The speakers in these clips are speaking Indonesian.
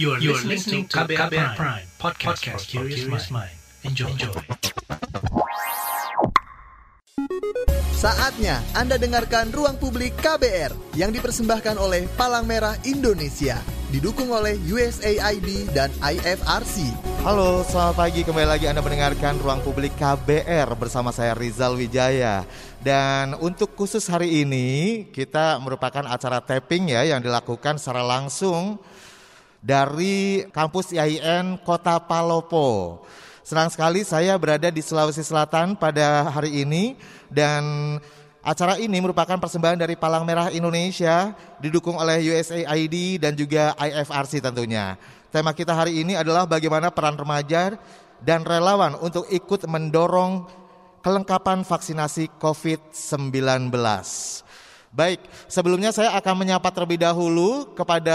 You are, you are listening to KBR, Prime, Prime podcast, podcast for curious mind. Enjoy. Enjoy. Saatnya Anda dengarkan Ruang Publik KBR yang dipersembahkan oleh Palang Merah Indonesia. Didukung oleh USAID dan IFRC. Halo, selamat pagi. Kembali lagi Anda mendengarkan Ruang Publik KBR bersama saya Rizal Wijaya. Dan untuk khusus hari ini, kita merupakan acara tapping ya yang dilakukan secara langsung dari kampus IAIN Kota Palopo. Senang sekali saya berada di Sulawesi Selatan pada hari ini dan acara ini merupakan persembahan dari Palang Merah Indonesia didukung oleh USAID dan juga IFRC tentunya. Tema kita hari ini adalah bagaimana peran remaja dan relawan untuk ikut mendorong kelengkapan vaksinasi COVID-19. Baik, sebelumnya saya akan menyapa terlebih dahulu kepada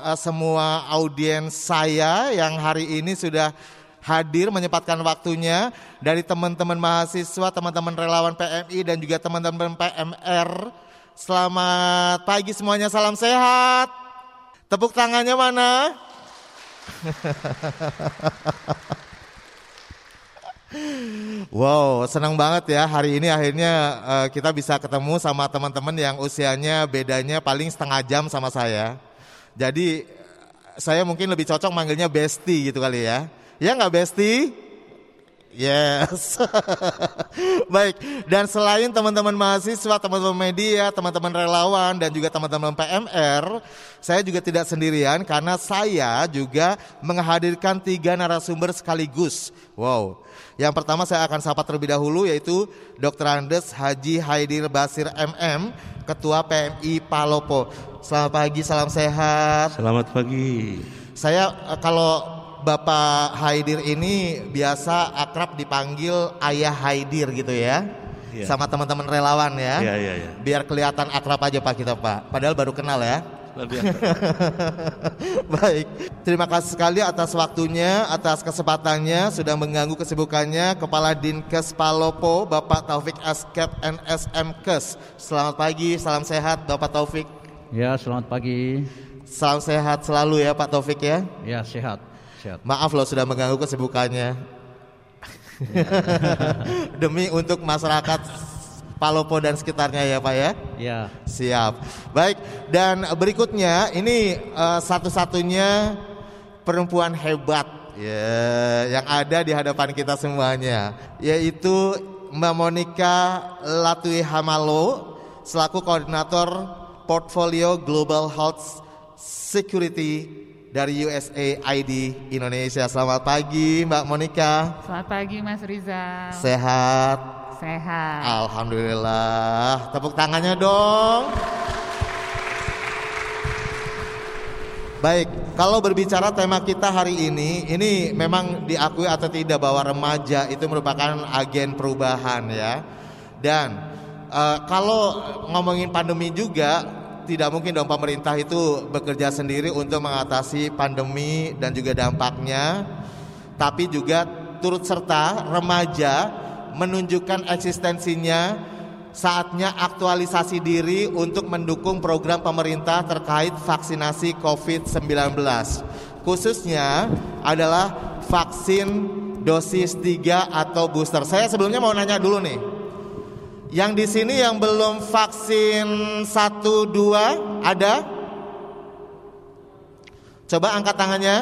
uh, semua audiens saya yang hari ini sudah hadir menyempatkan waktunya dari teman-teman mahasiswa, teman-teman relawan PMI dan juga teman-teman PMR. Selamat pagi semuanya, salam sehat. Tepuk tangannya mana? Wow, senang banget ya hari ini akhirnya uh, kita bisa ketemu sama teman-teman yang usianya bedanya paling setengah jam sama saya. Jadi saya mungkin lebih cocok manggilnya Besti gitu kali ya. Ya nggak Besti? Yes. Baik, dan selain teman-teman mahasiswa, teman-teman media, teman-teman relawan dan juga teman-teman PMR, saya juga tidak sendirian karena saya juga menghadirkan tiga narasumber sekaligus. Wow. Yang pertama saya akan sapa terlebih dahulu yaitu Dr. Andes Haji Haidir Basir MM, Ketua PMI Palopo. Selamat pagi, salam sehat. Selamat pagi. Saya eh, kalau Bapak Haidir ini biasa akrab dipanggil Ayah Haidir gitu ya. Iya. Sama teman-teman relawan ya. Iya, iya, iya. Biar kelihatan akrab aja Pak kita Pak. Padahal baru kenal ya. Luar biasa. Baik, terima kasih sekali atas waktunya, atas kesempatannya, sudah mengganggu kesibukannya Kepala Dinkes Palopo, Bapak Taufik Askep NSMkes. Selamat pagi, salam sehat Bapak Taufik. Ya, selamat pagi. Salam sehat selalu ya Pak Taufik ya. Ya, sehat. Sehat. Maaf loh sudah mengganggu kesibukannya. Demi untuk masyarakat Palopo dan sekitarnya ya Pak ya. Ya. Siap. Baik, dan berikutnya ini uh, satu-satunya perempuan hebat ya yang ada di hadapan kita semuanya yaitu Mbak Monica Latui Hamalo selaku koordinator portfolio Global Health Security dari USAID Indonesia. Selamat pagi Mbak Monica. Selamat pagi Mas Rizal. Sehat. Sehat. Alhamdulillah. Tepuk tangannya dong. Baik, kalau berbicara tema kita hari ini, ini memang diakui atau tidak bahwa remaja itu merupakan agen perubahan ya. Dan uh, kalau ngomongin pandemi juga, tidak mungkin dong pemerintah itu bekerja sendiri untuk mengatasi pandemi dan juga dampaknya, tapi juga turut serta remaja menunjukkan eksistensinya saatnya aktualisasi diri untuk mendukung program pemerintah terkait vaksinasi COVID-19. Khususnya adalah vaksin dosis 3 atau booster. Saya sebelumnya mau nanya dulu nih. Yang di sini yang belum vaksin 1 2 ada? Coba angkat tangannya.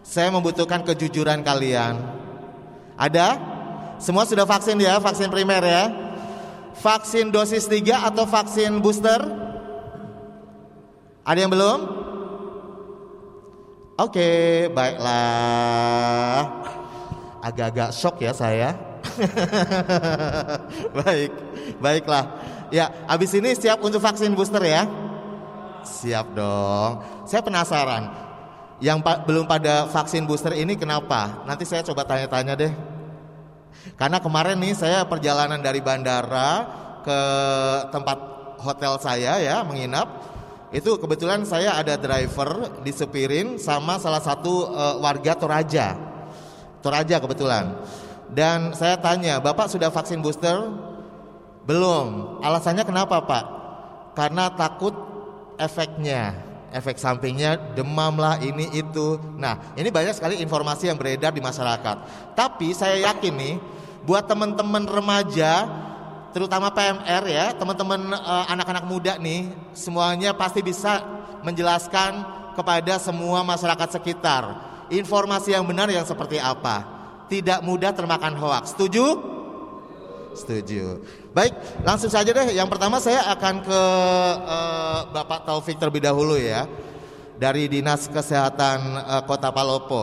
Saya membutuhkan kejujuran kalian. Ada? Semua sudah vaksin ya, vaksin primer ya. Vaksin dosis 3 atau vaksin booster? Ada yang belum? Oke, baiklah. Agak-agak shock ya saya. Baik, baiklah. Ya, habis ini siap untuk vaksin booster ya? Siap dong. Saya penasaran. Yang pa belum pada vaksin booster ini kenapa? Nanti saya coba tanya-tanya deh. Karena kemarin nih saya perjalanan dari bandara ke tempat hotel saya ya menginap. Itu kebetulan saya ada driver disepirin sama salah satu uh, warga Toraja. Toraja kebetulan. Dan saya tanya, "Bapak sudah vaksin booster?" Belum. Alasannya kenapa, Pak? Karena takut efeknya. Efek sampingnya demam lah ini itu. Nah, ini banyak sekali informasi yang beredar di masyarakat. Tapi saya yakin nih buat teman-teman remaja terutama PMR ya, teman-teman eh, anak-anak muda nih semuanya pasti bisa menjelaskan kepada semua masyarakat sekitar informasi yang benar yang seperti apa. Tidak mudah termakan hoaks. Setuju? Setuju. Baik, langsung saja deh. Yang pertama saya akan ke eh, Bapak Taufik terlebih dahulu ya. Dari Dinas Kesehatan eh, Kota Palopo.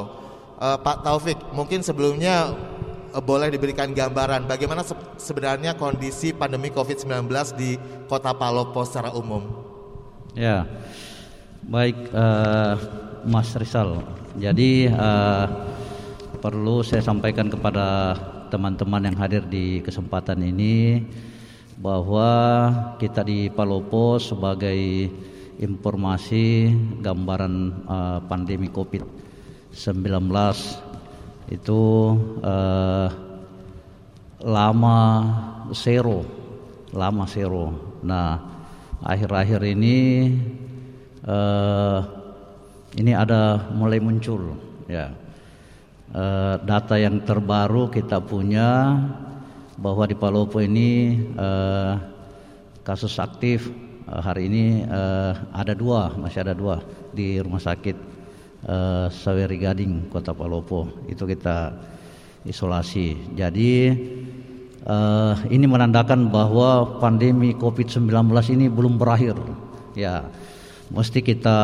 Eh, Pak Taufik, mungkin sebelumnya eh, boleh diberikan gambaran bagaimana se- sebenarnya kondisi pandemi COVID-19 di Kota Palopo secara umum. Ya, baik eh, Mas Rizal. Jadi eh, perlu saya sampaikan kepada teman-teman yang hadir di kesempatan ini bahwa kita di Palopo sebagai informasi gambaran eh, pandemi COVID-19 itu eh, lama zero, lama zero. Nah, akhir-akhir ini eh, ini ada mulai muncul, ya Eh, data yang terbaru kita punya bahwa di Palopo ini eh, kasus aktif eh, hari ini ada dua, masih ada dua di rumah sakit Saweri Gading Kota Palopo itu kita isolasi. Jadi ini menandakan bahwa pandemi COVID-19 ini belum berakhir. Ya, mesti kita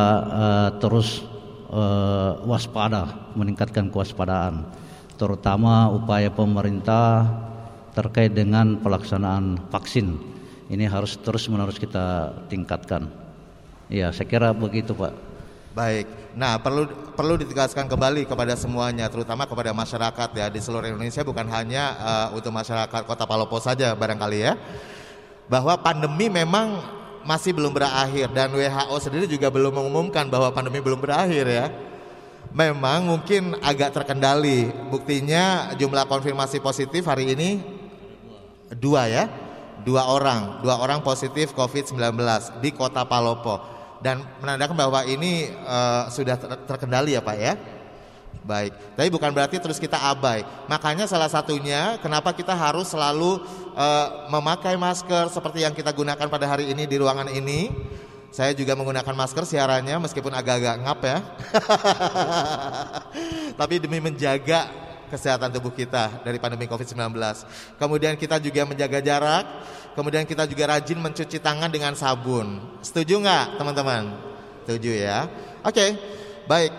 terus eh, waspada, meningkatkan kewaspadaan, terutama upaya pemerintah terkait dengan pelaksanaan vaksin. Ini harus terus-menerus kita tingkatkan. Ya, saya kira begitu, Pak. Baik. Nah, perlu perlu ditegaskan kembali kepada semuanya, terutama kepada masyarakat ya di seluruh Indonesia bukan hanya eh, untuk masyarakat Kota Palopo saja barangkali ya. Bahwa pandemi memang masih belum berakhir dan WHO sendiri juga belum mengumumkan bahwa pandemi belum berakhir ya. Memang mungkin agak terkendali. Buktinya jumlah konfirmasi positif hari ini dua ya, dua orang, dua orang positif COVID-19 di Kota Palopo dan menandakan bahwa ini eh, sudah ter- terkendali ya Pak ya. Baik, tapi bukan berarti terus kita abai. Makanya salah satunya kenapa kita harus selalu eh, memakai masker seperti yang kita gunakan pada hari ini di ruangan ini. Saya juga menggunakan masker siarannya meskipun agak-agak ngap ya. Tapi demi menjaga kesehatan tubuh kita dari pandemi Covid-19. Kemudian kita juga menjaga jarak, kemudian kita juga rajin mencuci tangan dengan sabun. Setuju nggak teman-teman? Setuju ya. Oke, baik.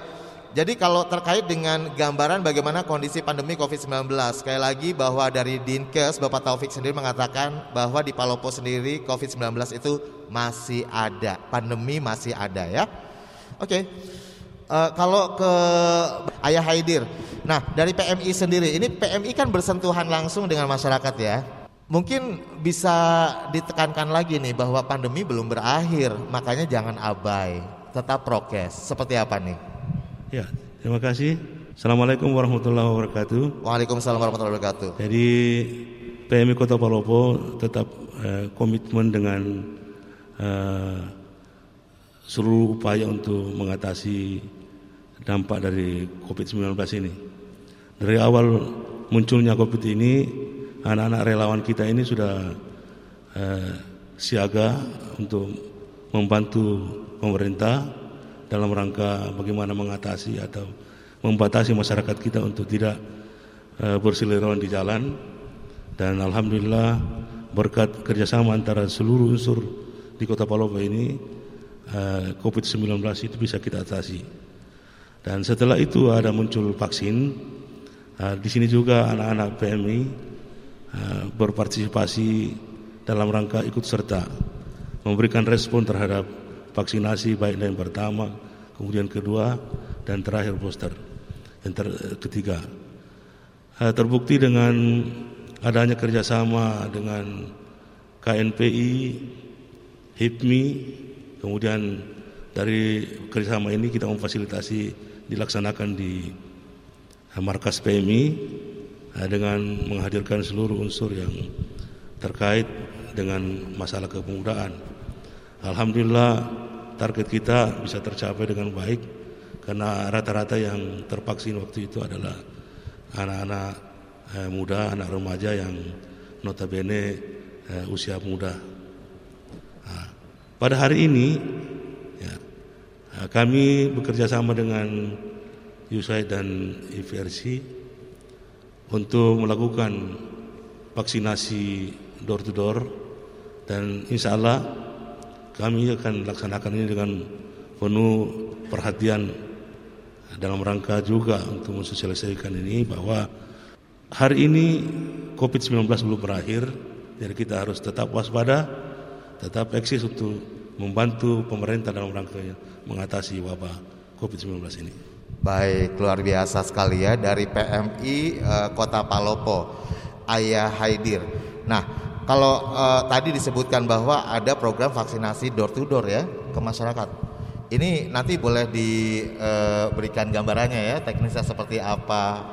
Jadi kalau terkait dengan gambaran bagaimana kondisi pandemi COVID-19, sekali lagi bahwa dari Dinkes Bapak Taufik sendiri mengatakan bahwa di Palopo sendiri COVID-19 itu masih ada, pandemi masih ada ya. Oke. Eh, kalau ke Ayah Haidir, nah dari PMI sendiri, ini PMI kan bersentuhan langsung dengan masyarakat ya. Mungkin bisa ditekankan lagi nih bahwa pandemi belum berakhir, makanya jangan abai, tetap prokes. Seperti apa nih? Ya, terima kasih. Assalamualaikum warahmatullahi wabarakatuh. Waalaikumsalam warahmatullahi wabarakatuh. Jadi PMI Kota Palopo tetap eh, komitmen dengan eh, seluruh upaya untuk mengatasi dampak dari COVID-19 ini. Dari awal munculnya COVID ini, anak-anak relawan kita ini sudah eh, siaga untuk membantu pemerintah dalam rangka bagaimana mengatasi atau membatasi masyarakat kita untuk tidak berseliweran di jalan dan alhamdulillah berkat kerjasama antara seluruh unsur di Kota Palopo ini eh, COVID-19 itu bisa kita atasi. Dan setelah itu ada muncul vaksin. Eh, di sini juga anak-anak PMI berpartisipasi dalam rangka ikut serta memberikan respon terhadap vaksinasi baik yang pertama, kemudian kedua, dan terakhir booster yang ter- ketiga. Eh, terbukti dengan adanya kerjasama dengan KNPI, HIPMI, kemudian dari kerjasama ini kita memfasilitasi dilaksanakan di eh, markas PMI eh, dengan menghadirkan seluruh unsur yang terkait dengan masalah kepemudaan. Alhamdulillah target kita bisa tercapai dengan baik karena rata-rata yang tervaksin waktu itu adalah anak-anak eh, muda, anak remaja yang notabene eh, usia muda. Nah, pada hari ini ya, eh, kami bekerja sama dengan USAID dan IVRC untuk melakukan vaksinasi door to door dan insya Allah kami akan laksanakan ini dengan penuh perhatian dalam rangka juga untuk mensosialisasikan ini bahwa hari ini COVID-19 belum berakhir, jadi kita harus tetap waspada, tetap eksis untuk membantu pemerintah dalam rangka mengatasi wabah COVID-19 ini. Baik, luar biasa sekali ya dari PMI uh, Kota Palopo, Ayah Haidir. Nah, kalau uh, tadi disebutkan bahwa ada program vaksinasi door to door ya ke masyarakat. Ini nanti boleh diberikan uh, gambarannya ya, teknisnya seperti apa,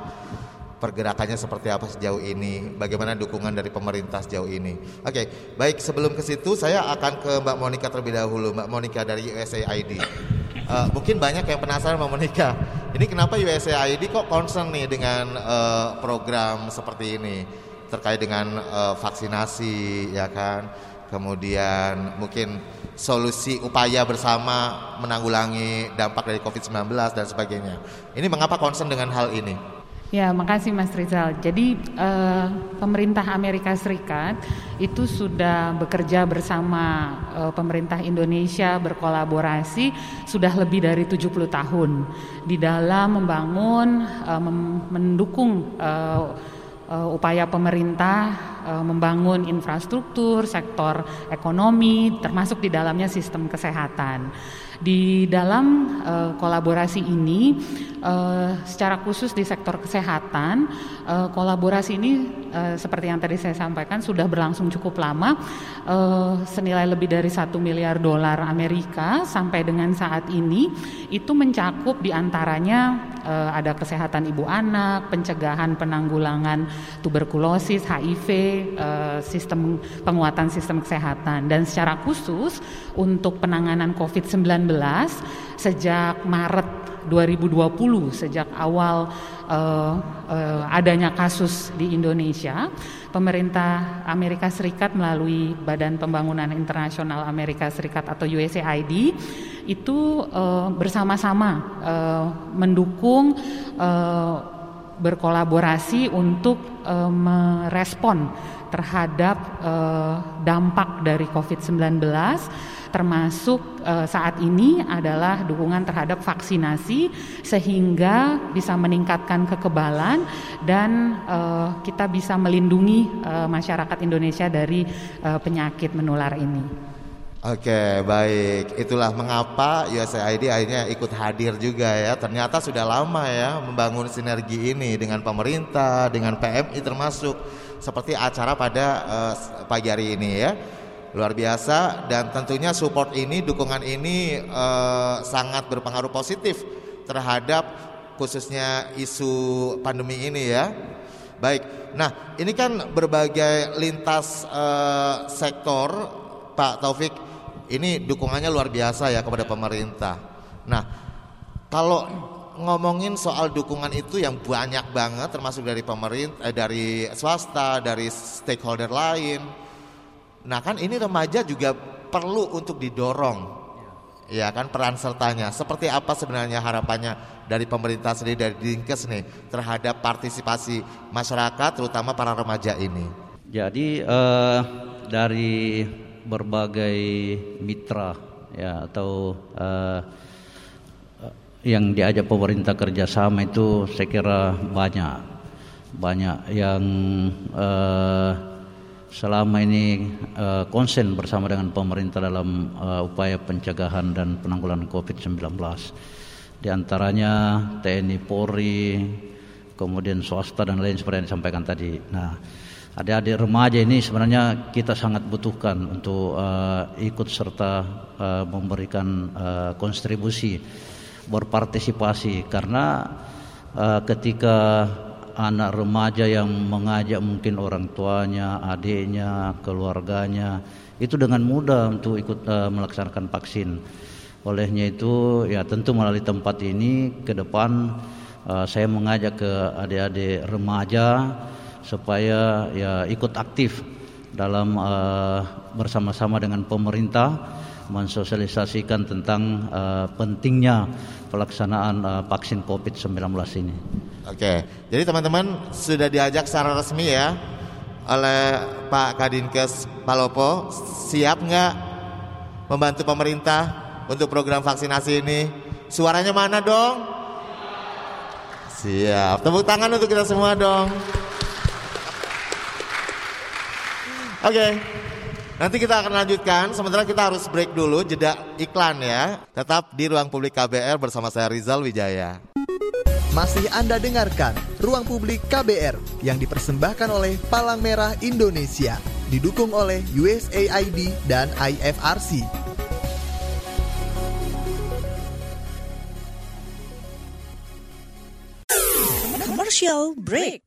pergerakannya seperti apa sejauh ini, bagaimana dukungan dari pemerintah sejauh ini. Oke, baik sebelum ke situ saya akan ke Mbak Monica terlebih dahulu, Mbak Monica dari USAID. Uh, mungkin banyak yang penasaran sama Monica. Ini kenapa USAID kok concern nih dengan uh, program seperti ini terkait dengan uh, vaksinasi ya kan. Kemudian mungkin solusi upaya bersama menanggulangi dampak dari Covid-19 dan sebagainya. Ini mengapa concern dengan hal ini? Ya, makasih Mas Rizal. Jadi eh, pemerintah Amerika Serikat itu sudah bekerja bersama eh, pemerintah Indonesia berkolaborasi sudah lebih dari 70 tahun di dalam membangun eh, mendukung eh, uh, upaya pemerintah uh, membangun infrastruktur, sektor ekonomi, termasuk di dalamnya sistem kesehatan. Di dalam uh, kolaborasi ini, uh, secara khusus di sektor kesehatan, uh, kolaborasi ini uh, seperti yang tadi saya sampaikan sudah berlangsung cukup lama, uh, senilai lebih dari satu miliar dolar Amerika sampai dengan saat ini itu mencakup di antaranya uh, ada kesehatan ibu anak, pencegahan penanggulangan tuberkulosis, HIV, uh, sistem penguatan sistem kesehatan. Dan secara khusus untuk penanganan COVID-19 sejak Maret 2020 sejak awal uh, uh, adanya kasus di Indonesia, pemerintah Amerika Serikat melalui Badan Pembangunan Internasional Amerika Serikat atau USAID itu uh, bersama-sama uh, mendukung uh, berkolaborasi untuk uh, merespon terhadap uh, dampak dari COVID-19 termasuk uh, saat ini adalah dukungan terhadap vaksinasi sehingga bisa meningkatkan kekebalan dan uh, kita bisa melindungi uh, masyarakat Indonesia dari uh, penyakit menular ini. Oke, baik. Itulah mengapa USAID akhirnya ikut hadir juga ya. Ternyata sudah lama ya membangun sinergi ini dengan pemerintah, dengan PMI termasuk seperti acara pada uh, pagi hari ini ya luar biasa dan tentunya support ini dukungan ini eh, sangat berpengaruh positif terhadap khususnya isu pandemi ini ya. Baik nah ini kan berbagai lintas eh, sektor Pak Taufik ini dukungannya luar biasa ya kepada pemerintah. Nah kalau ngomongin soal dukungan itu yang banyak banget termasuk dari pemerintah eh, dari swasta dari stakeholder lain Nah kan ini remaja juga perlu untuk didorong ya kan peran sertanya. Seperti apa sebenarnya harapannya dari pemerintah sendiri dari Dinkes nih terhadap partisipasi masyarakat terutama para remaja ini. Jadi uh, dari berbagai mitra ya atau uh, yang diajak pemerintah kerjasama itu saya kira banyak banyak yang uh, selama ini uh, konsen bersama dengan pemerintah dalam uh, upaya pencegahan dan penanggulangan COVID-19. Di antaranya TNI Polri, kemudian swasta dan lain seperti yang disampaikan tadi. Nah, adik-adik remaja ini sebenarnya kita sangat butuhkan untuk uh, ikut serta uh, memberikan uh, kontribusi berpartisipasi karena uh, ketika anak remaja yang mengajak mungkin orang tuanya, adiknya, keluarganya itu dengan mudah untuk ikut uh, melaksanakan vaksin. Olehnya itu ya tentu melalui tempat ini ke depan uh, saya mengajak ke adik-adik remaja supaya ya ikut aktif dalam uh, bersama-sama dengan pemerintah mensosialisasikan tentang uh, pentingnya pelaksanaan uh, vaksin COVID-19 ini. Oke, jadi teman-teman sudah diajak secara resmi ya oleh Pak Kadinkes Palopo, siap nggak membantu pemerintah untuk program vaksinasi ini. Suaranya mana dong? Siap. Tepuk tangan untuk kita semua dong. Oke. Nanti kita akan lanjutkan, sementara kita harus break dulu, jeda iklan ya. Tetap di Ruang Publik KBR bersama saya Rizal Wijaya. Masih Anda dengarkan Ruang Publik KBR yang dipersembahkan oleh Palang Merah Indonesia, didukung oleh USAID dan IFRC. Commercial break.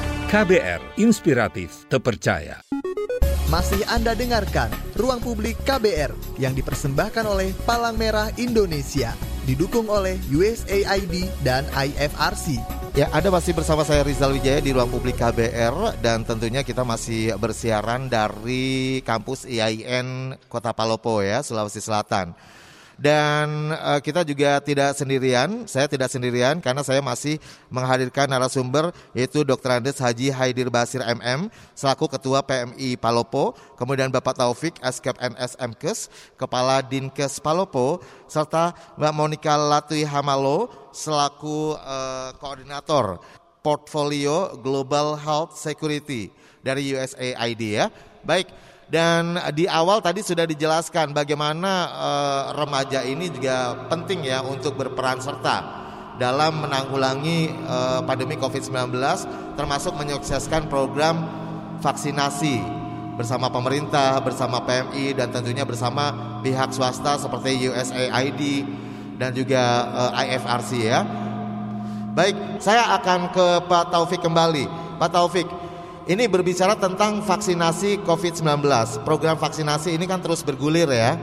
KBR Inspiratif Terpercaya. Masih Anda dengarkan Ruang Publik KBR yang dipersembahkan oleh Palang Merah Indonesia, didukung oleh USAID dan IFRC. Ya, Anda masih bersama saya Rizal Wijaya di Ruang Publik KBR dan tentunya kita masih bersiaran dari kampus IAIN Kota Palopo ya, Sulawesi Selatan. Dan uh, kita juga tidak sendirian, saya tidak sendirian karena saya masih menghadirkan narasumber yaitu Dr. Andes Haji Haidir Basir MM selaku Ketua PMI Palopo, kemudian Bapak Taufik Eskep NS MKes, Kepala Dinkes Palopo, serta Mbak Monika Latui Hamalo selaku uh, Koordinator Portfolio Global Health Security dari USAID ya. Baik, dan di awal tadi sudah dijelaskan bagaimana uh, remaja ini juga penting ya untuk berperan serta dalam menanggulangi uh, pandemi Covid-19 termasuk menyukseskan program vaksinasi bersama pemerintah, bersama PMI dan tentunya bersama pihak swasta seperti USAID dan juga uh, eh, IFRC ya. Baik, saya akan ke Pak Taufik kembali. Pak Taufik, ini berbicara tentang vaksinasi COVID-19. Program vaksinasi ini kan terus bergulir ya.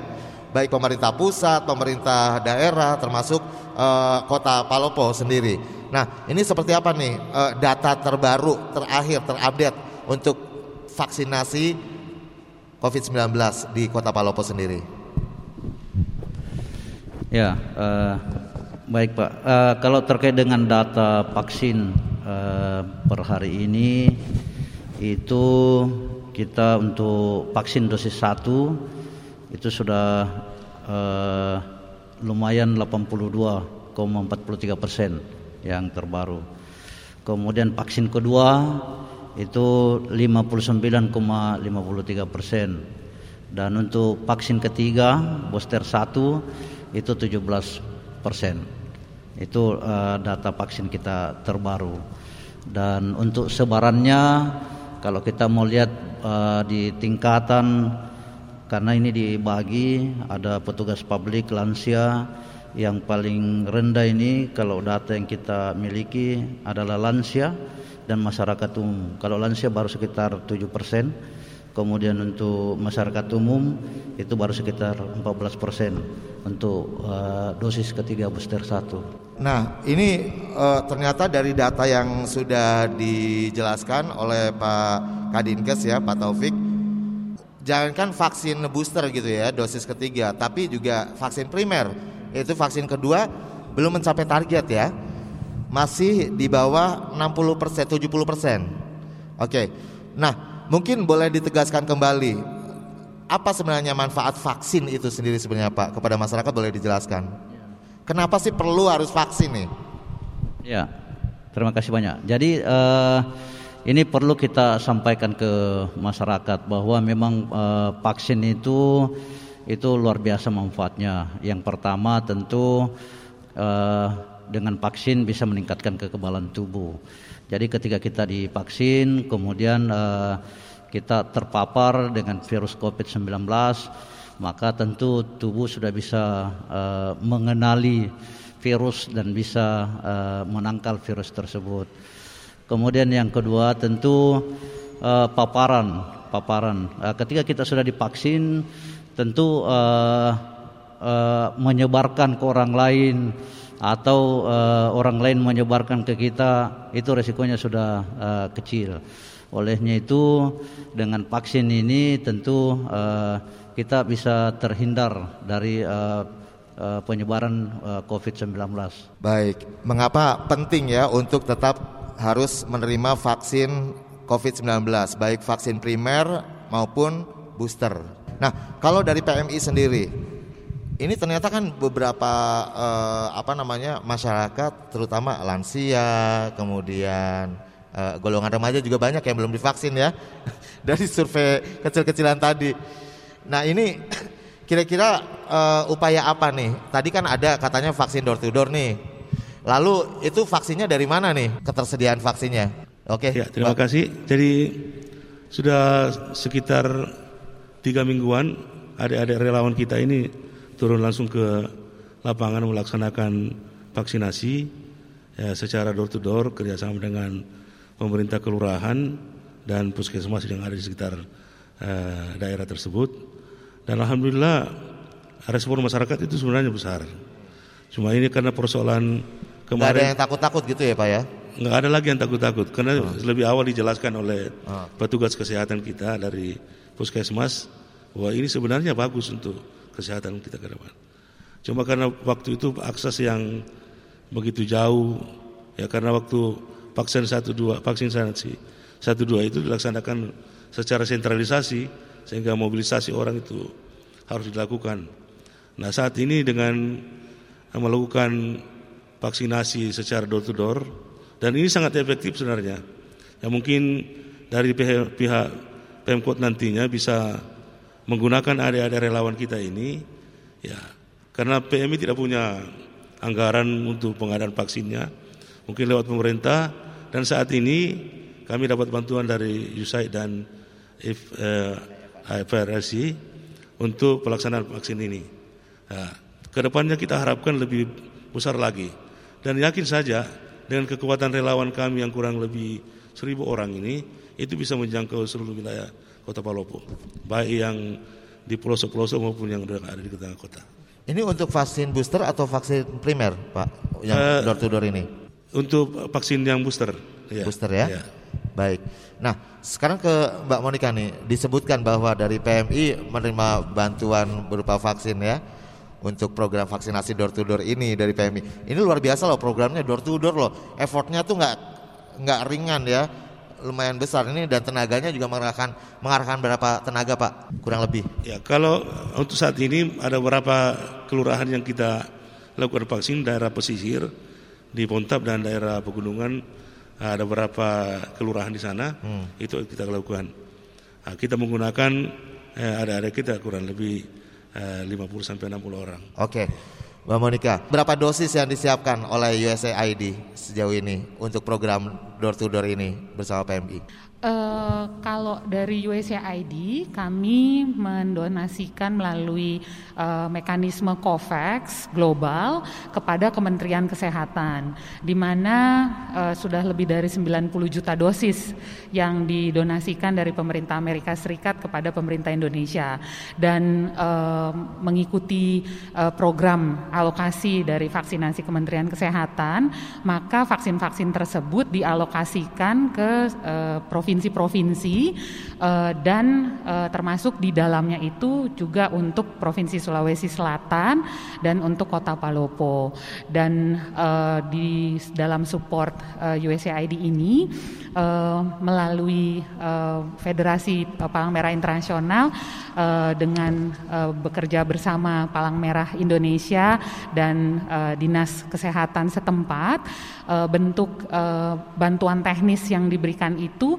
Baik pemerintah pusat, pemerintah daerah, termasuk uh, kota Palopo sendiri. Nah, ini seperti apa nih uh, data terbaru, terakhir, terupdate untuk vaksinasi COVID-19 di kota Palopo sendiri? Ya, uh, baik Pak. Uh, kalau terkait dengan data vaksin uh, per hari ini itu kita untuk vaksin dosis satu itu sudah uh, lumayan 82,43 persen yang terbaru. Kemudian vaksin kedua itu 59,53 persen dan untuk vaksin ketiga booster satu itu 17 persen. Itu uh, data vaksin kita terbaru. Dan untuk sebarannya kalau kita mau lihat uh, di tingkatan karena ini dibagi ada petugas publik lansia yang paling rendah ini kalau data yang kita miliki adalah lansia dan masyarakat umum. Kalau lansia baru sekitar 7%, Kemudian untuk masyarakat umum itu baru sekitar 14 persen untuk uh, dosis ketiga booster satu. Nah, ini uh, ternyata dari data yang sudah dijelaskan oleh Pak Kadinkes ya, Pak Taufik, jangankan vaksin booster gitu ya, dosis ketiga, tapi juga vaksin primer, yaitu vaksin kedua belum mencapai target ya. Masih di bawah 60 persen, 70 persen. Oke, nah mungkin boleh ditegaskan kembali apa sebenarnya manfaat vaksin itu sendiri sebenarnya Pak kepada masyarakat boleh dijelaskan? Kenapa sih perlu harus vaksin nih? Ya, terima kasih banyak. Jadi uh, ini perlu kita sampaikan ke masyarakat bahwa memang uh, vaksin itu itu luar biasa manfaatnya. Yang pertama tentu uh, dengan vaksin bisa meningkatkan kekebalan tubuh. Jadi ketika kita divaksin, kemudian uh, kita terpapar dengan virus COVID-19 maka tentu tubuh sudah bisa uh, mengenali virus dan bisa uh, menangkal virus tersebut. Kemudian yang kedua tentu uh, paparan, paparan. Uh, ketika kita sudah divaksin, tentu uh, uh, menyebarkan ke orang lain atau uh, orang lain menyebarkan ke kita itu resikonya sudah uh, kecil. Olehnya itu dengan vaksin ini tentu uh, kita bisa terhindar dari uh, penyebaran uh, COVID-19. Baik, mengapa penting ya untuk tetap harus menerima vaksin COVID-19, baik vaksin primer maupun booster. Nah, kalau dari PMI sendiri, ini ternyata kan beberapa uh, apa namanya masyarakat, terutama lansia, kemudian uh, golongan remaja juga banyak yang belum divaksin ya, dari survei kecil-kecilan tadi. Nah ini kira-kira uh, upaya apa nih? Tadi kan ada katanya vaksin door to door nih. Lalu itu vaksinnya dari mana nih? Ketersediaan vaksinnya? Oke. Okay. Ya, terima kasih. Jadi sudah sekitar tiga mingguan adik-adik relawan kita ini turun langsung ke lapangan melaksanakan vaksinasi ya, secara door to door kerjasama dengan pemerintah kelurahan dan puskesmas yang ada di sekitar uh, daerah tersebut. Dan alhamdulillah respon masyarakat itu sebenarnya besar. Cuma ini karena persoalan kemarin. Gak ada yang takut-takut gitu ya Pak ya? Nggak ada lagi yang takut-takut karena oh. lebih awal dijelaskan oleh oh. petugas kesehatan kita dari puskesmas bahwa ini sebenarnya bagus untuk kesehatan kita ke depan. Cuma karena waktu itu akses yang begitu jauh ya karena waktu vaksin satu dua vaksin satu dua itu dilaksanakan secara sentralisasi sehingga mobilisasi orang itu harus dilakukan. Nah saat ini dengan melakukan vaksinasi secara door to door dan ini sangat efektif sebenarnya. Ya mungkin dari pihak, pihak Pemkot nantinya bisa menggunakan area-area relawan kita ini ya karena PMI tidak punya anggaran untuk pengadaan vaksinnya mungkin lewat pemerintah dan saat ini kami dapat bantuan dari USAID dan if, eh, untuk pelaksanaan vaksin ini. Nah, ke depannya kita harapkan lebih besar lagi dan yakin saja dengan kekuatan relawan kami yang kurang lebih seribu orang ini itu bisa menjangkau seluruh wilayah Kota Palopo, baik yang di pelosok-pelosok maupun yang ada di tengah kota. Ini untuk vaksin booster atau vaksin primer, Pak, yang uh, door to door ini? Untuk vaksin yang booster. Ya. Booster ya. ya. Baik. Nah, sekarang ke Mbak Monika nih, disebutkan bahwa dari PMI menerima bantuan berupa vaksin ya untuk program vaksinasi door to door ini dari PMI. Ini luar biasa loh programnya door to door loh. Effortnya tuh nggak nggak ringan ya, lumayan besar ini dan tenaganya juga mengarahkan mengarahkan berapa tenaga Pak kurang lebih? Ya kalau untuk saat ini ada beberapa kelurahan yang kita lakukan vaksin daerah pesisir di Pontap dan daerah pegunungan ada beberapa kelurahan di sana hmm. itu kita lakukan. Nah, kita menggunakan eh, ada-ada kita kurang lebih eh, 50 sampai 60 orang. Oke. Mbak Monika, berapa dosis yang disiapkan oleh USAID sejauh ini untuk program door to door ini bersama PMI? Uh, kalau dari USAID kami mendonasikan melalui uh, mekanisme COVAX global kepada Kementerian Kesehatan di mana uh, sudah lebih dari 90 juta dosis yang didonasikan dari pemerintah Amerika Serikat kepada pemerintah Indonesia dan uh, mengikuti uh, program alokasi dari vaksinasi Kementerian Kesehatan maka vaksin-vaksin tersebut dialokasikan ke uh, provinsi-provinsi uh, dan uh, termasuk di dalamnya itu juga untuk Provinsi Sulawesi Selatan dan untuk Kota Palopo. Dan uh, di dalam support uh, USAID ini uh, melalui uh, Federasi Palang Merah Internasional uh, dengan uh, bekerja bersama Palang Merah Indonesia dan uh, Dinas Kesehatan setempat uh, bentuk uh, bantuan teknis yang diberikan itu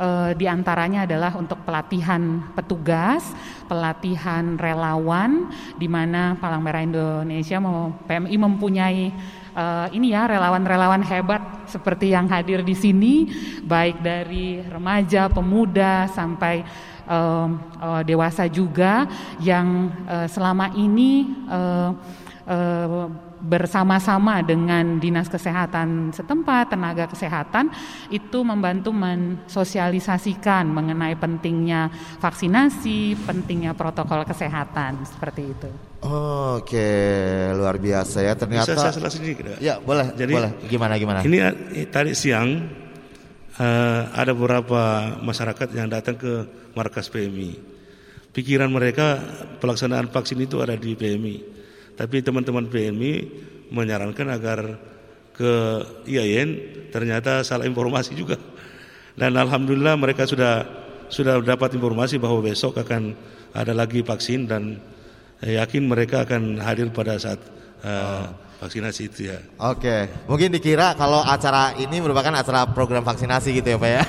uh, di antaranya adalah untuk pelatihan petugas, pelatihan relawan, di mana Palang Merah Indonesia PMI mempunyai uh, ini ya relawan-relawan hebat seperti yang hadir di sini, baik dari remaja, pemuda sampai uh, uh, dewasa juga yang uh, selama ini uh, uh, bersama-sama dengan dinas kesehatan setempat, tenaga kesehatan itu membantu mensosialisasikan mengenai pentingnya vaksinasi, pentingnya protokol kesehatan seperti itu. Oke, luar biasa ya ternyata. Bisa saya selesai sedikit? Ya boleh. Jadi boleh. Gimana gimana? Ini tadi siang uh, ada beberapa masyarakat yang datang ke markas PMI. Pikiran mereka pelaksanaan vaksin itu ada di PMI tapi teman-teman PMI menyarankan agar ke IAIN ternyata salah informasi juga. Dan alhamdulillah mereka sudah sudah dapat informasi bahwa besok akan ada lagi vaksin dan yakin mereka akan hadir pada saat uh, vaksinasi itu ya. Oke, mungkin dikira kalau acara ini merupakan acara program vaksinasi gitu ya Pak ya.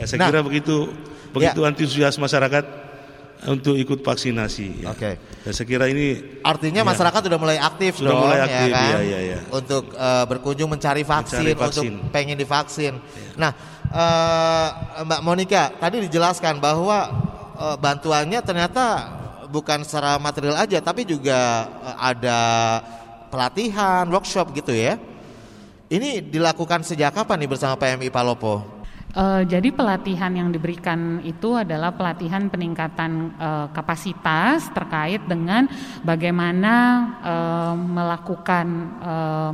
ya saya nah, kira begitu begitu ya. antusias masyarakat untuk ikut vaksinasi. Ya. Oke. Okay. Dan saya kira ini artinya ya, masyarakat sudah mulai aktif sudah dong, mulai ya aktif, ya kan? Ya, ya, ya. Untuk uh, berkunjung mencari vaksin, mencari vaksin, untuk pengen divaksin. Ya. Nah, uh, Mbak Monica tadi dijelaskan bahwa uh, bantuannya ternyata bukan secara material aja, tapi juga uh, ada pelatihan, workshop gitu ya. Ini dilakukan sejak kapan nih bersama PMI Palopo? Uh, jadi pelatihan yang diberikan itu adalah pelatihan peningkatan uh, kapasitas terkait dengan bagaimana uh, melakukan uh,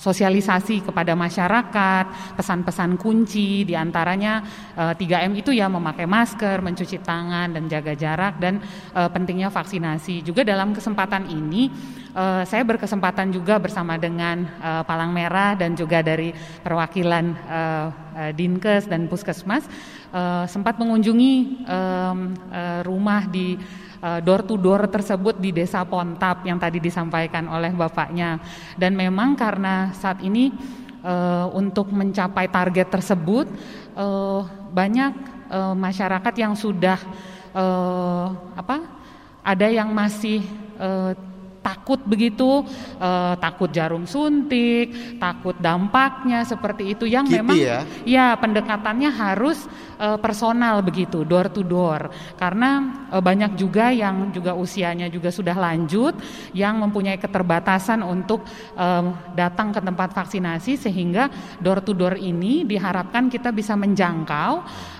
sosialisasi kepada masyarakat, pesan-pesan kunci di antaranya uh, 3M itu ya memakai masker, mencuci tangan dan jaga jarak dan uh, pentingnya vaksinasi. Juga dalam kesempatan ini uh, saya berkesempatan juga bersama dengan uh, Palang Merah dan juga dari perwakilan uh, uh, Dinkes dan Puskesmas uh, sempat mengunjungi um, uh, rumah di Eh, door to door tersebut di Desa Pontap yang tadi disampaikan oleh bapaknya. Dan memang karena saat ini uh, untuk mencapai target tersebut uh, banyak uh, masyarakat yang sudah uh, apa? Ada yang masih uh, takut begitu, uh, takut jarum suntik, takut dampaknya seperti itu yang Kipi memang ya? ya pendekatannya harus uh, personal begitu, door to door. Karena uh, banyak juga yang juga usianya juga sudah lanjut yang mempunyai keterbatasan untuk uh, datang ke tempat vaksinasi sehingga door to door ini diharapkan kita bisa menjangkau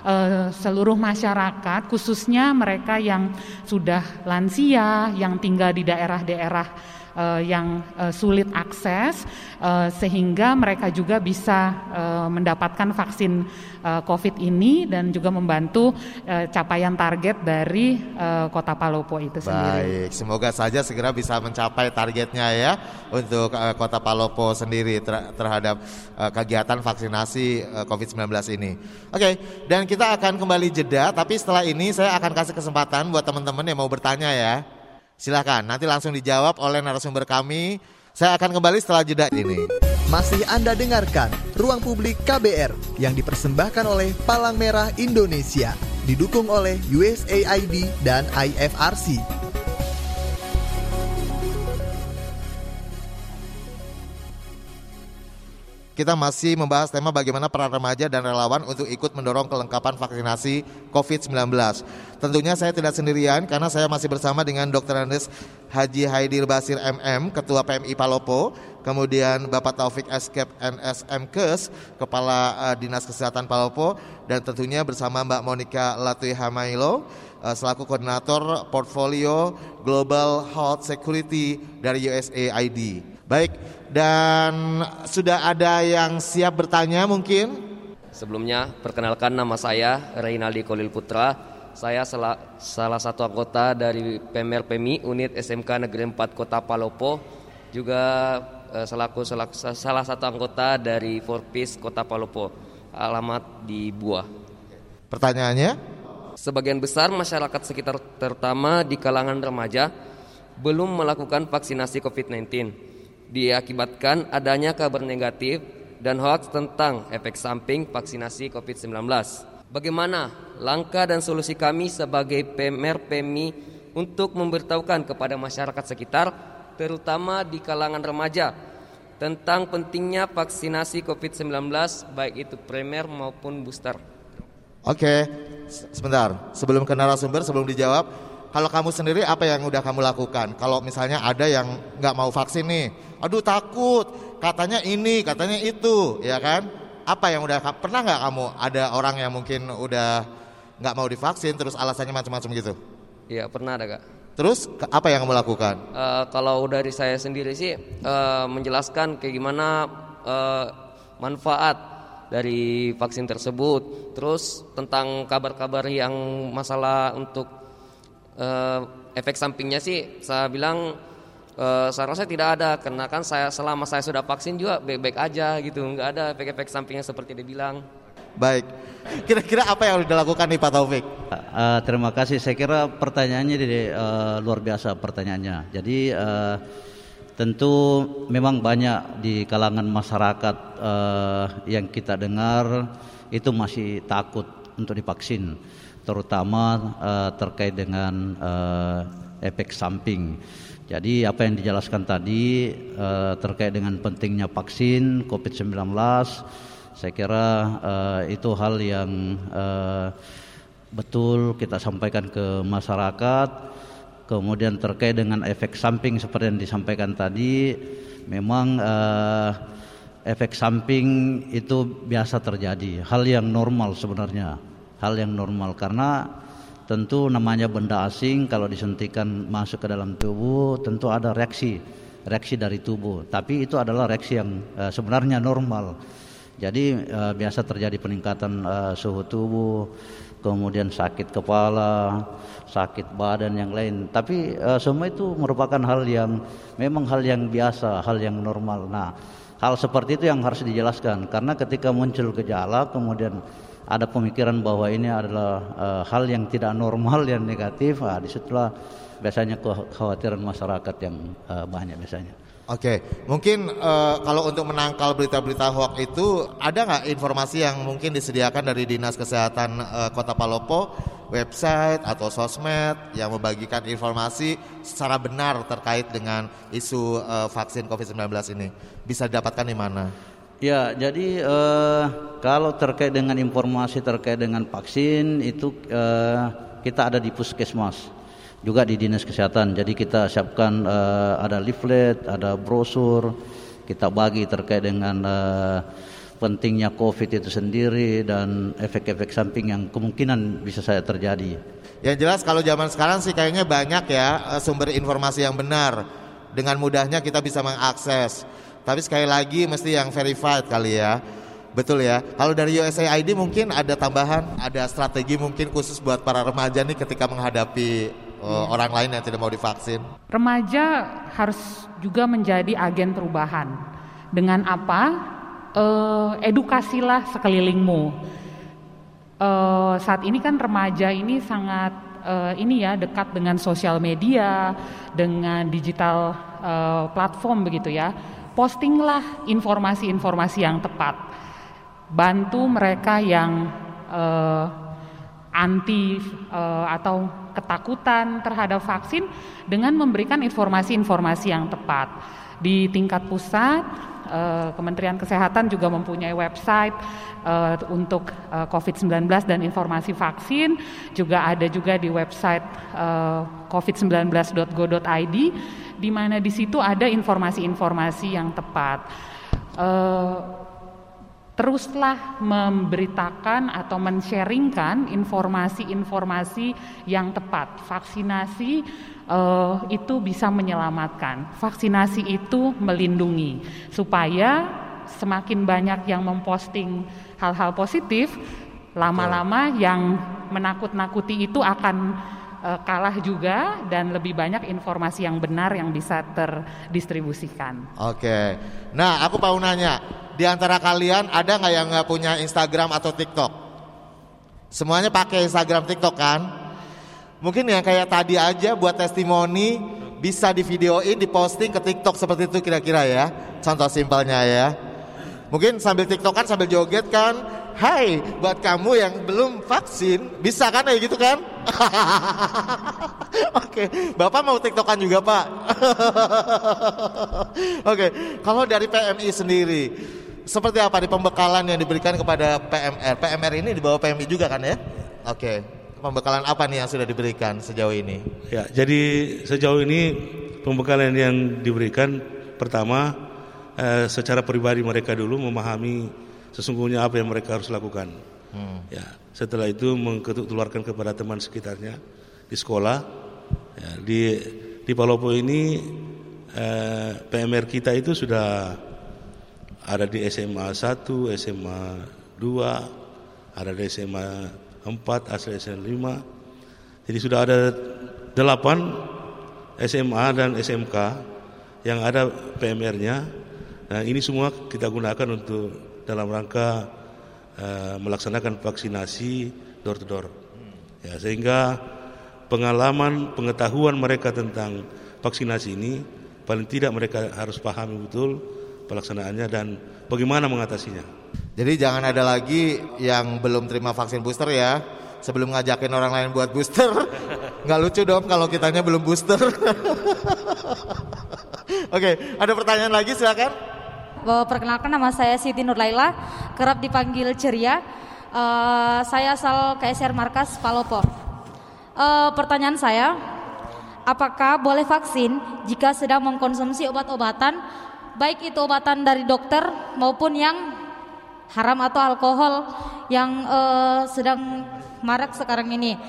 uh, seluruh masyarakat khususnya mereka yang sudah lansia, yang tinggal di daerah-daerah daerah uh, yang uh, sulit akses uh, sehingga mereka juga bisa uh, mendapatkan vaksin uh, COVID ini dan juga membantu uh, capaian target dari uh, Kota Palopo itu sendiri. Baik, semoga saja segera bisa mencapai targetnya ya untuk uh, Kota Palopo sendiri ter terhadap uh, kegiatan vaksinasi uh, COVID-19 ini. Oke, dan kita akan kembali jeda tapi setelah ini saya akan kasih kesempatan buat teman-teman yang mau bertanya ya. Silahkan, nanti langsung dijawab oleh narasumber kami. Saya akan kembali setelah jeda ini. Masih Anda dengarkan Ruang Publik KBR yang dipersembahkan oleh Palang Merah Indonesia, didukung oleh USAID dan IFRC. Kita masih membahas tema bagaimana peran remaja dan relawan untuk ikut mendorong kelengkapan vaksinasi COVID-19. Tentunya saya tidak sendirian karena saya masih bersama dengan Dr. Andes Haji Haidir Basir MM, Ketua PMI Palopo, kemudian Bapak Taufik Escape NSM Kes, Kepala uh, Dinas Kesehatan Palopo, dan tentunya bersama Mbak Monica Latui Hamailo, uh, selaku Koordinator Portfolio Global Health Security dari USAID. Baik, dan sudah ada yang siap bertanya mungkin? Sebelumnya, perkenalkan nama saya Reynaldi Kolil Putra. Saya salah, salah satu anggota dari PMR PMI Unit SMK Negeri 4 Kota Palopo. Juga eh, selaku, selaku salah satu anggota dari Forpis Kota Palopo. Alamat di Buah. Pertanyaannya? Sebagian besar masyarakat sekitar terutama di kalangan remaja belum melakukan vaksinasi COVID-19 diakibatkan adanya kabar negatif dan hoax tentang efek samping vaksinasi COVID-19. Bagaimana langkah dan solusi kami sebagai PMR PMI untuk memberitahukan kepada masyarakat sekitar, terutama di kalangan remaja, tentang pentingnya vaksinasi COVID-19 baik itu primer maupun booster. Oke, sebentar. Sebelum ke narasumber, sebelum dijawab, kalau kamu sendiri apa yang udah kamu lakukan? Kalau misalnya ada yang nggak mau vaksin nih, aduh takut, katanya ini, katanya itu, ya kan? Apa yang udah pernah nggak kamu ada orang yang mungkin udah nggak mau divaksin terus alasannya macam-macam gitu? Iya pernah ada kak. Terus apa yang kamu lakukan? Uh, kalau dari saya sendiri sih uh, menjelaskan kayak gimana uh, manfaat dari vaksin tersebut. Terus tentang kabar-kabar yang masalah untuk uh, efek sampingnya sih saya bilang uh, seharusnya tidak ada karena kan saya selama saya sudah vaksin juga baik-baik aja gitu nggak ada efek-efek sampingnya seperti dia bilang. Baik. Kira-kira apa yang harus dilakukan nih Pak Taufik? Uh, terima kasih. Saya kira pertanyaannya di, uh, luar biasa pertanyaannya. Jadi uh, tentu memang banyak di kalangan masyarakat uh, yang kita dengar itu masih takut untuk divaksin terutama uh, terkait dengan uh, efek samping. Jadi apa yang dijelaskan tadi uh, terkait dengan pentingnya vaksin COVID-19, saya kira uh, itu hal yang uh, betul kita sampaikan ke masyarakat. Kemudian terkait dengan efek samping seperti yang disampaikan tadi, memang uh, efek samping itu biasa terjadi, hal yang normal sebenarnya hal yang normal. Karena tentu namanya benda asing kalau disuntikan masuk ke dalam tubuh tentu ada reaksi reaksi dari tubuh. Tapi itu adalah reaksi yang uh, sebenarnya normal. Jadi uh, biasa terjadi peningkatan uh, suhu tubuh kemudian sakit kepala sakit badan yang lain. Tapi uh, semua itu merupakan hal yang memang hal yang biasa hal yang normal. Nah hal seperti itu yang harus dijelaskan. Karena ketika muncul gejala kemudian ada pemikiran bahwa ini adalah uh, hal yang tidak normal yang negatif, ah, di situlah biasanya kekhawatiran masyarakat yang uh, banyak biasanya. Oke, mungkin uh, kalau untuk menangkal berita-berita hoax itu ada nggak informasi yang mungkin disediakan dari Dinas Kesehatan uh, Kota Palopo, website atau sosmed yang membagikan informasi secara benar terkait dengan isu uh, vaksin COVID-19 ini? Bisa didapatkan di mana? Ya, jadi uh, kalau terkait dengan informasi terkait dengan vaksin itu uh, kita ada di puskesmas, juga di dinas kesehatan. Jadi kita siapkan uh, ada leaflet, ada brosur, kita bagi terkait dengan uh, pentingnya COVID itu sendiri dan efek-efek samping yang kemungkinan bisa saya terjadi. Yang jelas kalau zaman sekarang sih kayaknya banyak ya sumber informasi yang benar. Dengan mudahnya kita bisa mengakses. Tapi sekali lagi mesti yang verified kali ya. Betul ya. Kalau dari USAID mungkin ada tambahan, ada strategi mungkin khusus buat para remaja nih ketika menghadapi uh, orang lain yang tidak mau divaksin. Remaja harus juga menjadi agen perubahan. Dengan apa? Uh, edukasilah sekelilingmu. Uh, saat ini kan remaja ini sangat uh, ini ya dekat dengan sosial media, dengan digital uh, platform begitu ya postinglah informasi-informasi yang tepat. Bantu mereka yang uh, anti uh, atau ketakutan terhadap vaksin dengan memberikan informasi-informasi yang tepat. Di tingkat pusat eh, Kementerian Kesehatan juga mempunyai website eh, untuk eh, COVID-19 dan informasi vaksin. Juga ada juga di website eh, covid19.go.id di mana di situ ada informasi-informasi yang tepat. Teruslah memberitakan atau men-sharingkan informasi-informasi yang tepat. Vaksinasi eh, itu bisa menyelamatkan. Vaksinasi itu melindungi supaya semakin banyak yang memposting hal-hal positif, lama-lama yang menakut-nakuti itu akan eh, kalah juga dan lebih banyak informasi yang benar yang bisa terdistribusikan. Oke. Nah, aku mau nanya, di antara kalian ada nggak yang nggak punya Instagram atau TikTok? Semuanya pakai Instagram, TikTok kan? Mungkin yang kayak tadi aja buat testimoni bisa di videoin, diposting ke TikTok seperti itu kira-kira ya. Contoh simpelnya ya. Mungkin sambil TikTok kan sambil joget kan. Hai, buat kamu yang belum vaksin, bisa kan kayak gitu kan? Oke, Bapak mau TikTokan juga Pak? Oke, kalau dari PMI sendiri, seperti apa di pembekalan yang diberikan kepada PMR? PMR ini di bawah PMI juga kan ya? Oke, pembekalan apa nih yang sudah diberikan sejauh ini? Ya, jadi sejauh ini pembekalan yang diberikan pertama eh, secara pribadi mereka dulu memahami sesungguhnya apa yang mereka harus lakukan. Hmm. Ya, setelah itu mengketularkan kepada teman sekitarnya di sekolah. Ya, di di Palopo ini eh, PMR kita itu sudah ada di SMA 1, SMA 2, ada di SMA 4, asal SMA 5. Jadi sudah ada 8 SMA dan SMK yang ada PMR-nya. Nah, ini semua kita gunakan untuk dalam rangka uh, melaksanakan vaksinasi door to door. Ya, sehingga pengalaman, pengetahuan mereka tentang vaksinasi ini paling tidak mereka harus pahami betul pelaksanaannya dan bagaimana mengatasinya. Jadi jangan ada lagi yang belum terima vaksin booster ya. Sebelum ngajakin orang lain buat booster, nggak lucu dong kalau kitanya belum booster. Oke, ada pertanyaan lagi silakan. Bahwa perkenalkan nama saya Siti Nurlaila, kerap dipanggil Ceria. Eh, saya asal KSR Markas Palopo. Eh, pertanyaan saya, apakah boleh vaksin jika sedang mengkonsumsi obat-obatan, baik itu obatan dari dokter maupun yang haram atau alkohol yang eh, sedang marak sekarang ini?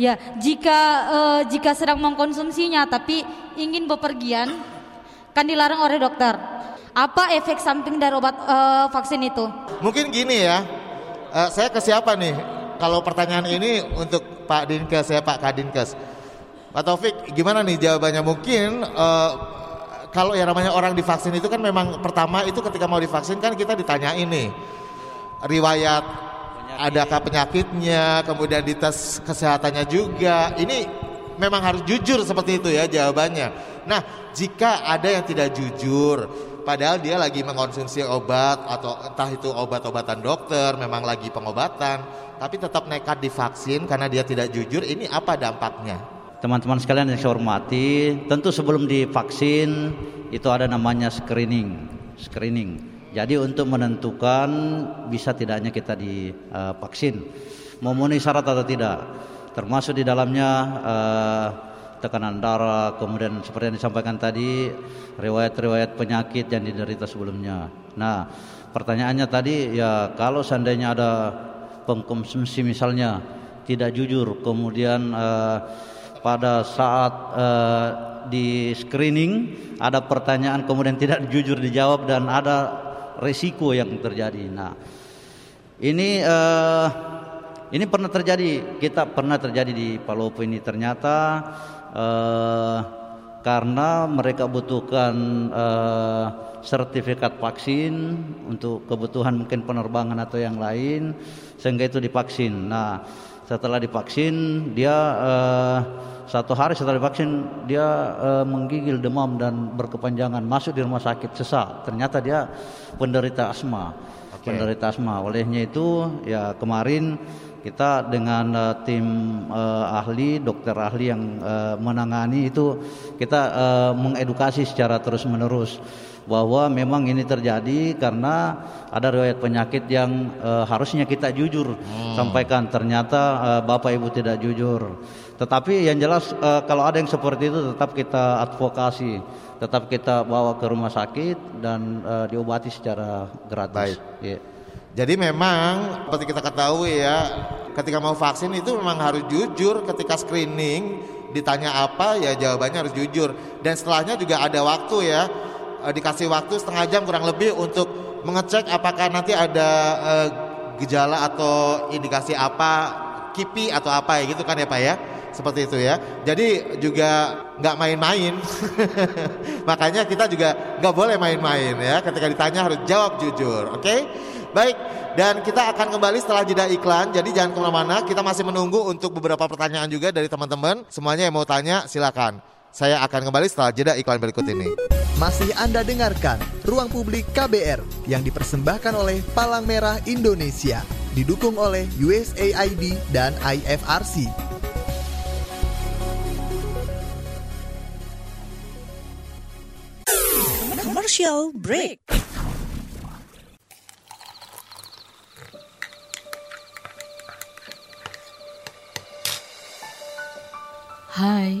Ya, jika eh, jika sedang mengkonsumsinya tapi ingin bepergian, kan dilarang oleh dokter. Apa efek samping dari obat eh, vaksin itu? Mungkin gini ya, eh, saya ke siapa nih? Kalau pertanyaan ini untuk Pak Dinkes ya Pak Kadinkes. Pak Taufik, gimana nih jawabannya? Mungkin eh, kalau yang namanya orang divaksin itu kan memang pertama itu ketika mau divaksin kan kita ditanya ini riwayat adakah penyakitnya, kemudian dites kesehatannya juga. Ini memang harus jujur seperti itu ya jawabannya. Nah, jika ada yang tidak jujur, padahal dia lagi mengkonsumsi obat atau entah itu obat-obatan dokter, memang lagi pengobatan, tapi tetap nekat divaksin karena dia tidak jujur, ini apa dampaknya? Teman-teman sekalian yang saya hormati, tentu sebelum divaksin itu ada namanya screening. Screening. Jadi untuk menentukan bisa tidaknya kita divaksin, memenuhi syarat atau tidak, termasuk di dalamnya eh, tekanan darah, kemudian seperti yang disampaikan tadi riwayat-riwayat penyakit yang diderita sebelumnya. Nah, pertanyaannya tadi ya kalau seandainya ada pengkonsumsi misalnya tidak jujur, kemudian eh, pada saat eh, di screening ada pertanyaan kemudian tidak jujur dijawab dan ada resiko yang terjadi. Nah, ini eh, ini pernah terjadi. Kita pernah terjadi di Palopo ini ternyata eh, karena mereka butuhkan eh, sertifikat vaksin untuk kebutuhan mungkin penerbangan atau yang lain, sehingga itu divaksin. Nah, setelah divaksin dia eh, satu hari setelah divaksin dia eh, menggigil demam dan berkepanjangan masuk di rumah sakit sesak. Ternyata dia penderita asma. Penderita asma. Olehnya itu ya kemarin kita dengan uh, tim uh, ahli, dokter ahli yang uh, menangani itu kita uh, mengedukasi secara terus menerus bahwa memang ini terjadi karena ada riwayat penyakit yang uh, harusnya kita jujur hmm. sampaikan ternyata uh, Bapak Ibu tidak jujur. Tetapi yang jelas uh, kalau ada yang seperti itu tetap kita advokasi, tetap kita bawa ke rumah sakit dan uh, diobati secara gratis. Baik. Yeah. Jadi memang seperti kita ketahui ya, ketika mau vaksin itu memang harus jujur ketika screening ditanya apa ya jawabannya harus jujur dan setelahnya juga ada waktu ya eh, dikasih waktu setengah jam kurang lebih untuk mengecek apakah nanti ada uh, gejala atau indikasi apa kipi atau apa ya gitu kan ya Pak ya seperti itu ya jadi juga nggak main-main makanya kita juga nggak boleh main-main ya ketika ditanya harus jawab jujur oke okay? baik dan kita akan kembali setelah jeda iklan. Jadi jangan ke mana-mana. Kita masih menunggu untuk beberapa pertanyaan juga dari teman-teman. Semuanya yang mau tanya silakan. Saya akan kembali setelah jeda iklan berikut ini. Masih Anda dengarkan Ruang Publik KBR yang dipersembahkan oleh Palang Merah Indonesia. Didukung oleh USAID dan IFRC. Commercial break. Hai,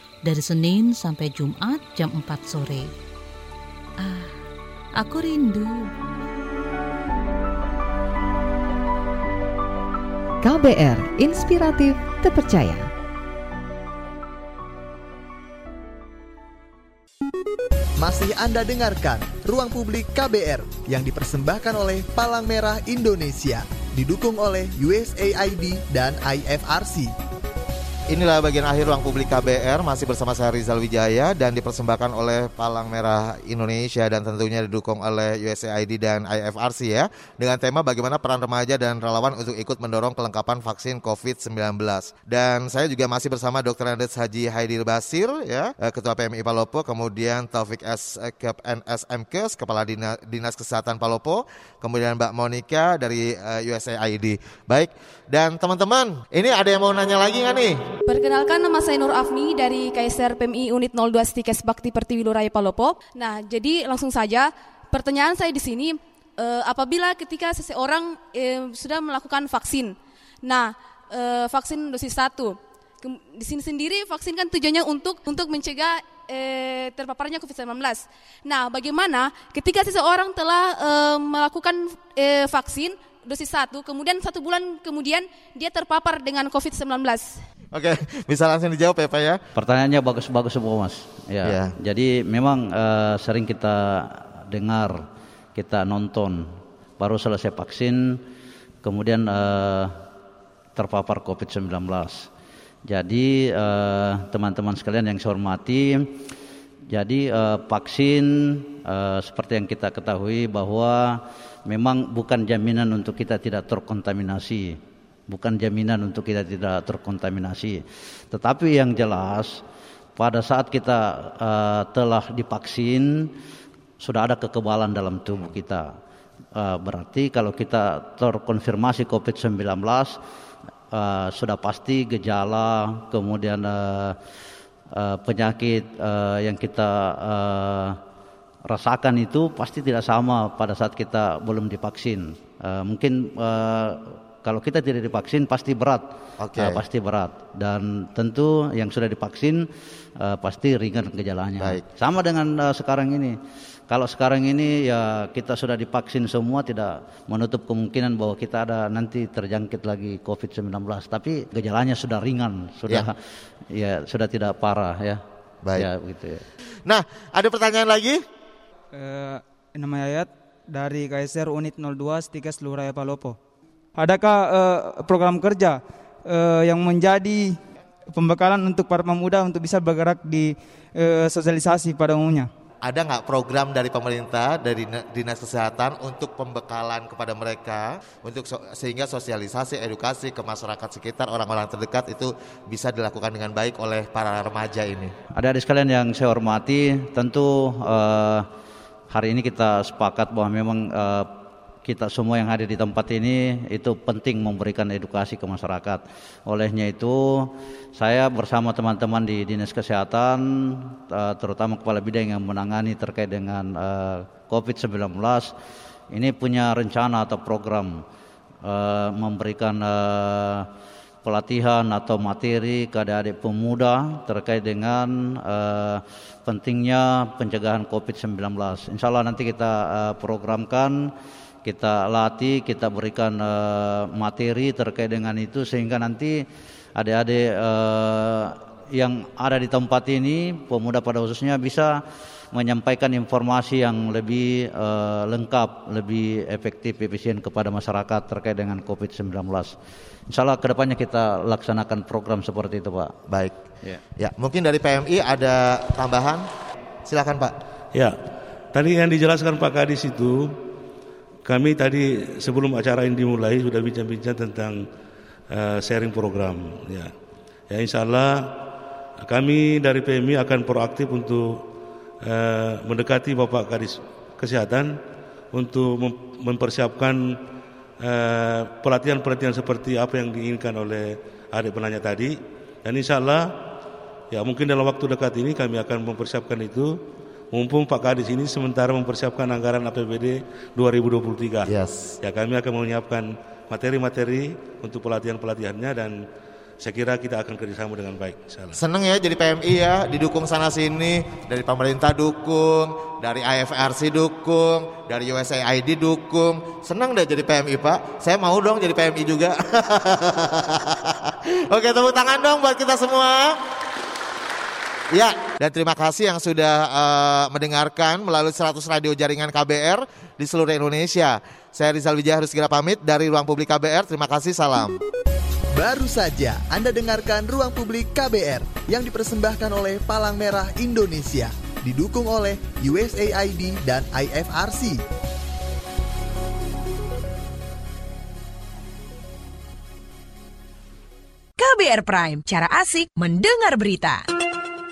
dari Senin sampai Jumat jam 4 sore. Ah, aku rindu. KBR Inspiratif Terpercaya. Masih Anda dengarkan Ruang Publik KBR yang dipersembahkan oleh Palang Merah Indonesia didukung oleh USAID dan IFRC. Inilah bagian akhir ruang publik KBR masih bersama saya Rizal Wijaya dan dipersembahkan oleh Palang Merah Indonesia dan tentunya didukung oleh USAID dan IFRC ya dengan tema bagaimana peran remaja dan relawan untuk ikut mendorong kelengkapan vaksin COVID-19. Dan saya juga masih bersama Dr. Andes Haji Haidil Basir ya eh, Ketua PMI Palopo, kemudian Taufik S. Kep NS Mkes Kepala Dinas, Kesehatan Palopo, kemudian Mbak Monica dari eh, USAID. Baik, dan teman-teman, ini ada yang mau nanya lagi nggak nih? Perkenalkan nama saya Nur Afni dari KSR PMI Unit 02 Stikes Bakti Pertiwi Luraya Palopo. Nah, jadi langsung saja pertanyaan saya di sini eh, apabila ketika seseorang eh, sudah melakukan vaksin. Nah, eh, vaksin dosis satu. Di sini sendiri vaksin kan tujuannya untuk untuk mencegah eh, terpaparnya COVID-19. Nah, bagaimana ketika seseorang telah eh, melakukan eh, vaksin dosis satu, kemudian satu bulan kemudian dia terpapar dengan COVID-19. Oke, bisa langsung dijawab ya Pak ya. Pertanyaannya bagus-bagus semua Mas. Ya. ya. Jadi memang uh, sering kita dengar, kita nonton, baru selesai vaksin, kemudian uh, terpapar COVID-19. Jadi uh, teman-teman sekalian yang saya hormati, jadi uh, vaksin uh, seperti yang kita ketahui bahwa memang bukan jaminan untuk kita tidak terkontaminasi, bukan jaminan untuk kita tidak terkontaminasi. Tetapi yang jelas pada saat kita uh, telah divaksin sudah ada kekebalan dalam tubuh kita. Uh, berarti kalau kita terkonfirmasi COVID-19 uh, sudah pasti gejala kemudian uh, uh, penyakit uh, yang kita uh, rasakan itu pasti tidak sama pada saat kita belum divaksin. Uh, mungkin uh, kalau kita tidak divaksin pasti berat, okay. uh, pasti berat. Dan tentu yang sudah divaksin uh, pasti ringan gejalanya. Baik. Sama dengan uh, sekarang ini. Kalau sekarang ini ya kita sudah divaksin semua tidak menutup kemungkinan bahwa kita ada nanti terjangkit lagi COVID-19. Tapi gejalanya sudah ringan, sudah ya, ya sudah tidak parah ya. Baik. Ya, begitu ya. Nah, ada pertanyaan lagi? eh, nama Yayat dari KSR Unit 02 Stikes Luraya Palopo. Adakah eh, program kerja eh, yang menjadi pembekalan untuk para pemuda untuk bisa bergerak di eh, sosialisasi pada umumnya? ada nggak program dari pemerintah dari dinas kesehatan untuk pembekalan kepada mereka untuk so, sehingga sosialisasi edukasi ke masyarakat sekitar orang-orang terdekat itu bisa dilakukan dengan baik oleh para remaja ini. Ada adik sekalian yang saya hormati, tentu uh, hari ini kita sepakat bahwa memang uh, kita semua yang hadir di tempat ini itu penting memberikan edukasi ke masyarakat. Olehnya itu saya bersama teman-teman di Dinas Kesehatan eh, terutama kepala bidang yang menangani terkait dengan eh, COVID-19 ini punya rencana atau program eh, memberikan pelatihan atau materi ke adik-adik pemuda terkait dengan pentingnya pencegahan COVID-19. Insya Allah nanti kita programkan kita latih, kita berikan uh, materi terkait dengan itu sehingga nanti adik-adik uh, yang ada di tempat ini, pemuda pada khususnya bisa menyampaikan informasi yang lebih uh, lengkap, lebih efektif, efisien kepada masyarakat terkait dengan COVID-19. Insya Allah ke depannya kita laksanakan program seperti itu Pak. Baik. Ya. ya, mungkin dari PMI ada tambahan? Silakan Pak. Ya, tadi yang dijelaskan Pak Kadis itu kami tadi sebelum acara ini dimulai sudah bincang-bincang tentang uh, sharing program. Ya, ya Insya Allah kami dari PMI akan proaktif untuk uh, mendekati Bapak Kadis Kesehatan untuk mempersiapkan eh, pelatihan-pelatihan seperti apa yang diinginkan oleh adik penanya tadi. Dan Insya Allah ya mungkin dalam waktu dekat ini kami akan mempersiapkan itu Mumpung Pak Kadis ini sementara mempersiapkan anggaran APBD 2023. Yes. Ya kami akan menyiapkan materi-materi untuk pelatihan-pelatihannya dan saya kira kita akan kerjasama dengan baik. Salah. Seneng ya jadi PMI ya, didukung sana sini, dari pemerintah dukung, dari IFRC dukung, dari USAID dukung. Seneng deh jadi PMI Pak. Saya mau dong jadi PMI juga. Oke tepuk tangan dong buat kita semua. Ya, dan terima kasih yang sudah uh, mendengarkan melalui 100 radio jaringan KBR di seluruh Indonesia. Saya Rizal Wijaya harus segera pamit dari Ruang Publik KBR. Terima kasih, salam. Baru saja Anda dengarkan Ruang Publik KBR yang dipersembahkan oleh Palang Merah Indonesia, didukung oleh USAID dan IFRC. KBR Prime, cara asik mendengar berita.